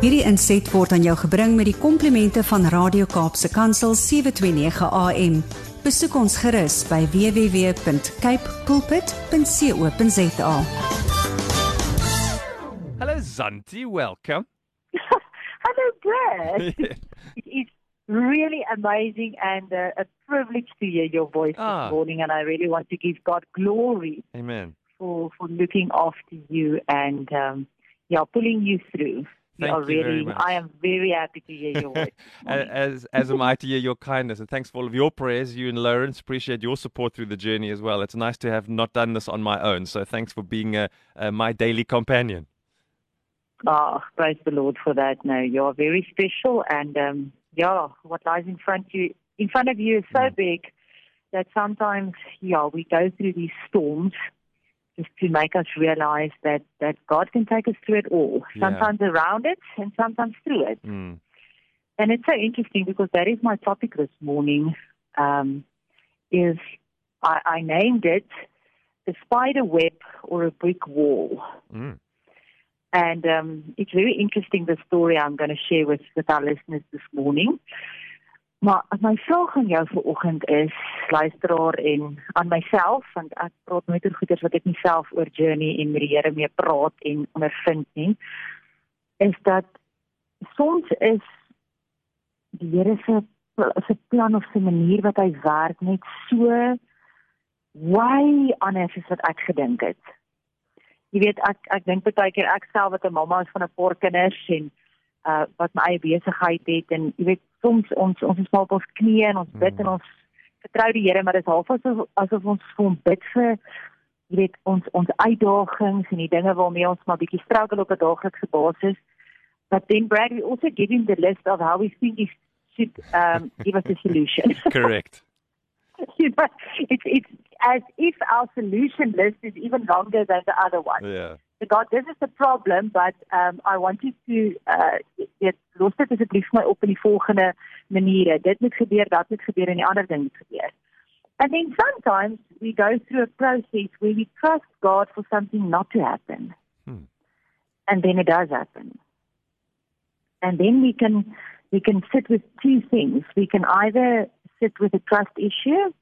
Hierdie inset word aan jou gebring met die komplimente van Radio Kaapse Kansel 729 AM. Besoek ons gerus by www.cape pulpit.co.za. Hello, Zanti. Welcome. Hello, Brad. it is really amazing and uh, a privilege to hear your voice Ah. this morning, and I really want to give God glory Amen. for for looking after you and um, yeah, pulling you through. Thank are you very much. I am very happy to hear your voice. this A- morning. As as am I to hear your kindness and thanks for all of your prayers. You and Lawrence appreciate your support through the journey as well. It's nice to have not done this on my own. So thanks for being uh, uh, my daily companion. Ah, praise the Lord for that. No, you are very special, and um, yeah, what lies in front you in front of you is so Mm. big that sometimes, yeah, we go through these storms to make us realize that that God can take us through it all. Yeah. Sometimes around it, and sometimes through it. Mm. And it's so interesting because that is my topic this morning. Um, is I, I named it the spider web or a brick wall. Mm. And um, it's very interesting the story I'm going to share with, with our listeners this morning. Maar my vraag aan jou vanoggend is luisteraar en aan myself want ek praat nooit oor goeders wat ek nie self oor journey en met die Here mee praat en ondervind nie is dat soms is die Here se se plan of se manier wat hy werk net so way anders as wat ek gedink het. Jy weet ek ek dink baie keer ek self wat 'n mamma is van 'n paar kinders en uh wat my eie besigheid het en jy weet soms ons ons is maar op ons knieë en ons bid Mm. en ons vertrou die Here maar dit is half asof asof ons vir hom bid vir jy weet ons ons uitdagings en die dinge waarmee ons maar bietjie struggle op 'n daaglikse basis but then Brad we also give him the list of how we think he should um give us a solution Correct. you know, it's it's as if our solution list is even longer than the other one. Yeah. So God, this is the problem, but um, I want you to uh, dit los dit asseblief my op in die volgende maniere. Dit moet gebeur, dat moet gebeur en die ander ding moet gebeur. And then sometimes we go through a process where we trust God for something not to happen. Hmm. And then it does happen. And then we can we can sit with two things. We can either sit with a trust issue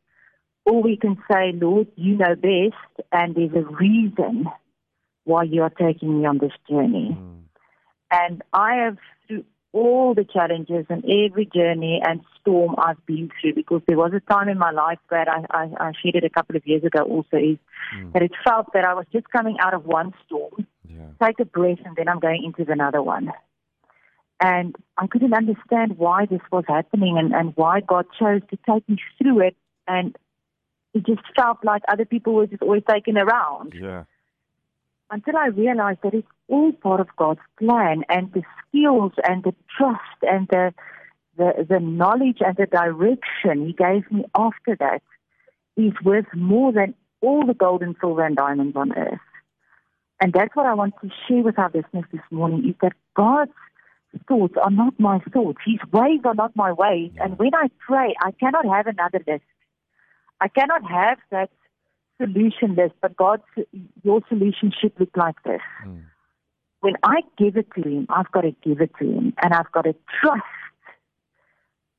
or we can say, Lord, you know best and there's a reason why you are taking me on this journey. Mm. And I have, through all the challenges and every journey and storm I've been through, because there was a time in my life where I, I, I shared it a couple of years ago also, is Mm. that it felt that I was just coming out of one storm, Yeah. take a breath, and then I'm going into another one. And I couldn't understand why this was happening and, and why God chose to take me through it. And it just felt like other people were just always taken around Yeah. until I realized that it's all part of God's plan and the skills and the trust and the the, the knowledge and the direction he gave me after that is worth more than all the gold and silver and diamonds on earth. And that's what I want to share with our listeners this morning is that God's thoughts are not my thoughts. His ways are not my ways. And when I pray, I cannot have another list. I cannot have that solution list, but God's your solution should look like this. Mm. When I give it to Him, I've got to give it to Him, and I've got to trust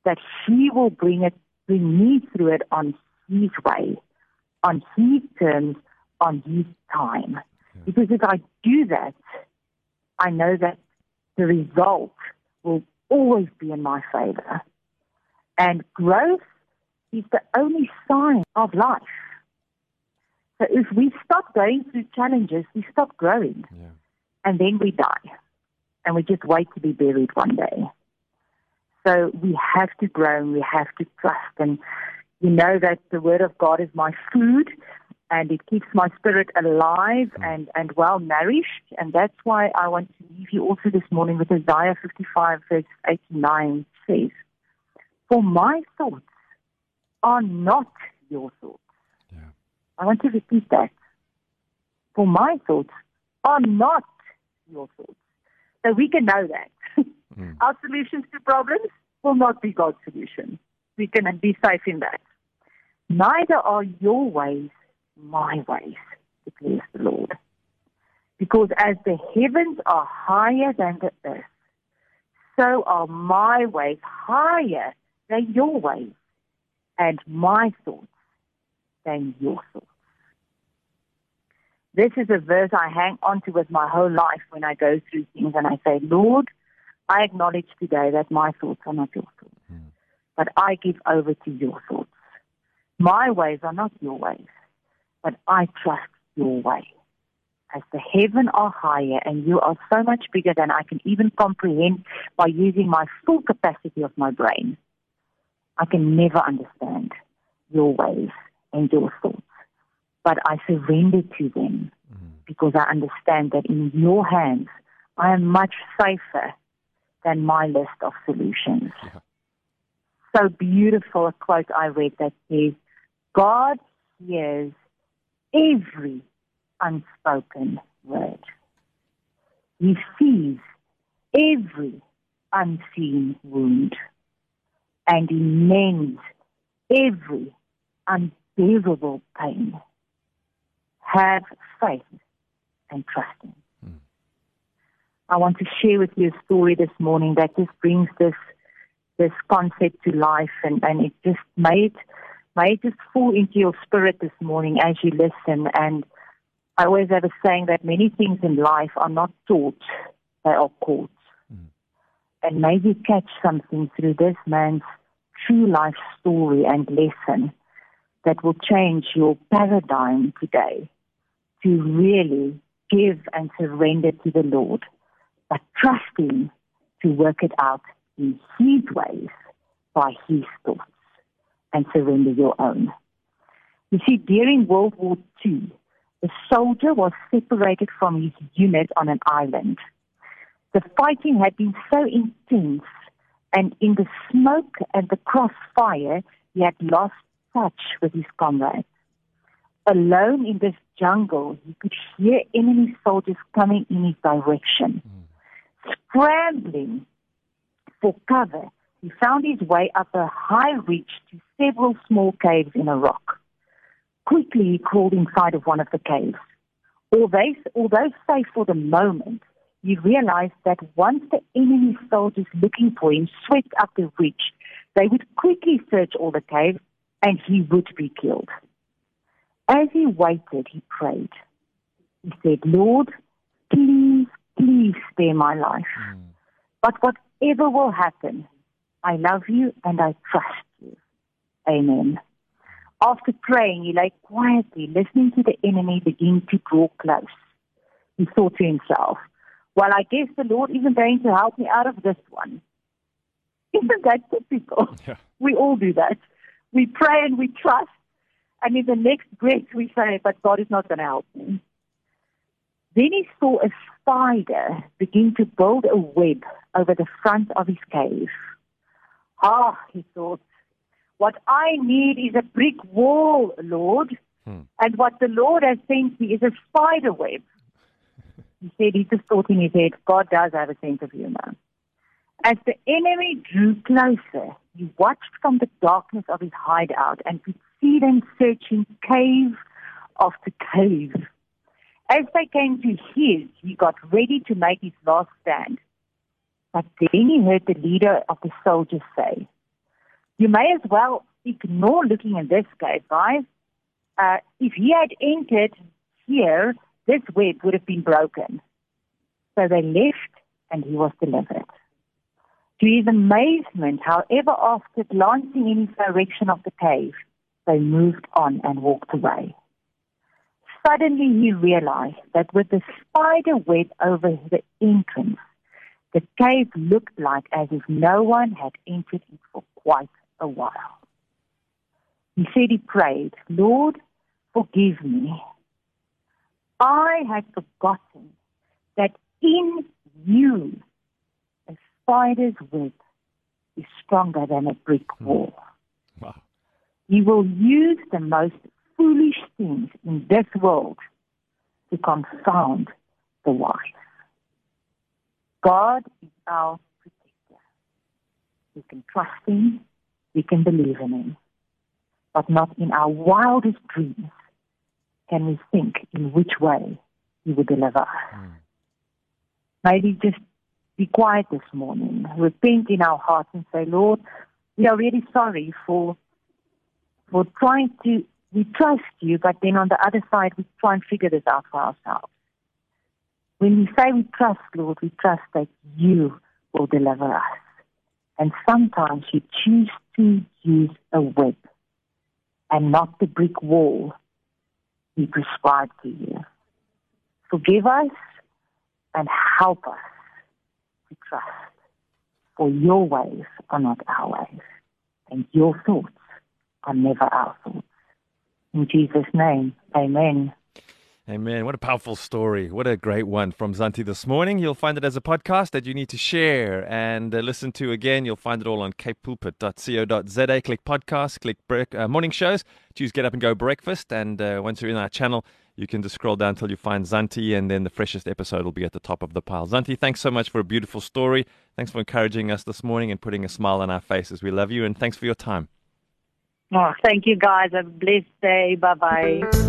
that He will bring it, bring me through it on His way, on His terms, on His time. Because if I do that, I know that the result will always be in my favor. And growth is the only sign of life. So if we stop going through challenges, we stop growing Yeah. and then we die. And we just wait to be buried one day. So we have to grow and we have to trust. And you know that the Word of God is my food and it keeps my spirit alive mm. and, and well nourished. And that's why I want to leave you also this morning with Isaiah 55, verse 89 says, For my thoughts are not your thoughts. Yeah. I want to repeat that. For my thoughts are not your thoughts. So we can know that. Mm. Our solutions to problems will not be God's solution. We can be safe in that. Neither are your ways my ways, declares the Lord. Because as the heavens are higher than the earth, so are my ways higher than your ways, and my thoughts than your thoughts. This is a verse I hang on to with my whole life when I go through things and I say, Lord, I acknowledge today that my thoughts are not your thoughts, mm. but I give over to your thoughts. My ways are not your ways, but I trust your way. As the heaven are higher and you are so much bigger than I can even comprehend by using my full capacity of my brain, I can never understand your ways and your thoughts. But I surrender to them mm. because I understand that in your hands I am much safer than my list of solutions. Yeah. So beautiful a quote I read that says, God hears every unspoken word. He sees every unseen wound and he mends every unbearable pain. Have faith and trust him. I want to share with you a story this morning that just brings this this concept to life and, and it just made may it just fall into your spirit this morning as you listen and I always have a saying that many things in life are not taught, they are caught. Mm. And maybe catch something through this man's true life story and lesson that will change your paradigm today to really give and surrender to the Lord but trust Him to work it out in His ways by His thoughts and surrender your own. You see, during World War II, the soldier was separated from his unit on an island. The fighting had been so intense, and in the smoke and the crossfire, he had lost touch with his comrades. Alone in this jungle, he could hear enemy soldiers coming in his direction. Mm scrambling for cover, he found his way up a high ridge to several small caves in a rock. Quickly, he crawled inside of one of the caves. Although, although safe for the moment, he realized that once the enemy soldiers looking for him swept up the ridge, they would quickly search all the caves and he would be killed. As he waited, he prayed. He said, Lord, please please spare my life. Mm. But whatever will happen, I love you and I trust you. Amen. After praying, he lay quietly, listening to the enemy begin to draw close. He thought to himself, Well, I guess the Lord isn't going to help me out of this one. Isn't that typical? Yeah. We all do that. We pray and we trust, and in the next breath we say, But God is not going to help me. Then he saw a spider begin to build a web over the front of his cave. Ah, he thought, what I need is a brick wall, Lord. Hmm. And what the Lord has sent me is a spider web. He said he just thought in his head, God does have a sense of humor. As the enemy drew closer, he watched from the darkness of his hideout and could see them searching cave after cave as they came to his, he got ready to make his last stand. But then he heard the leader of the soldiers say, You may as well ignore looking in this cave, guys. Uh, if he had entered here, this web would have been broken. So they left and he was delivered. To his amazement, however, after glancing in his direction of the cave, they moved on and walked away. Suddenly he realized that with the spider web over the entrance, the cave looked like as if no one had entered it for quite a while. He said he prayed, Lord, forgive me. I had forgotten that in you a spider's web is stronger than a brick hmm. wall. Wow. He will use the most foolish things in this world to confound the wise. God is our protector. We can trust Him, we can believe in Him, but not in our wildest dreams can we think in which way He will deliver us. Mm. Maybe just be quiet this morning, repent in our hearts and say, Lord, we are really sorry for for trying to we trust you, but then on the other side we try and figure this out for ourselves. When we say we trust, Lord, we trust that you will deliver us. And sometimes you choose to use a whip and not the brick wall we prescribe to you. Forgive us and help us to trust. For your ways are not our ways, and your thoughts are never our thoughts. In Jesus' name, amen. Amen. What a powerful story. What a great one from Zantie this morning. You'll find it as a podcast that you need to share and uh, listen to again. You'll find it all on capepulpit.co.za. Click podcast, click break, uh, morning shows, choose Get Up and Go Breakfast. And uh, once you're in our channel, you can just scroll down until you find Zantie, and then the freshest episode will be at the top of the pile. Zantie, thanks so much for a beautiful story. Thanks for encouraging us this morning and putting a smile on our faces. We love you, and thanks for your time. Oh, thank you guys. Have a blessed day. Bye bye.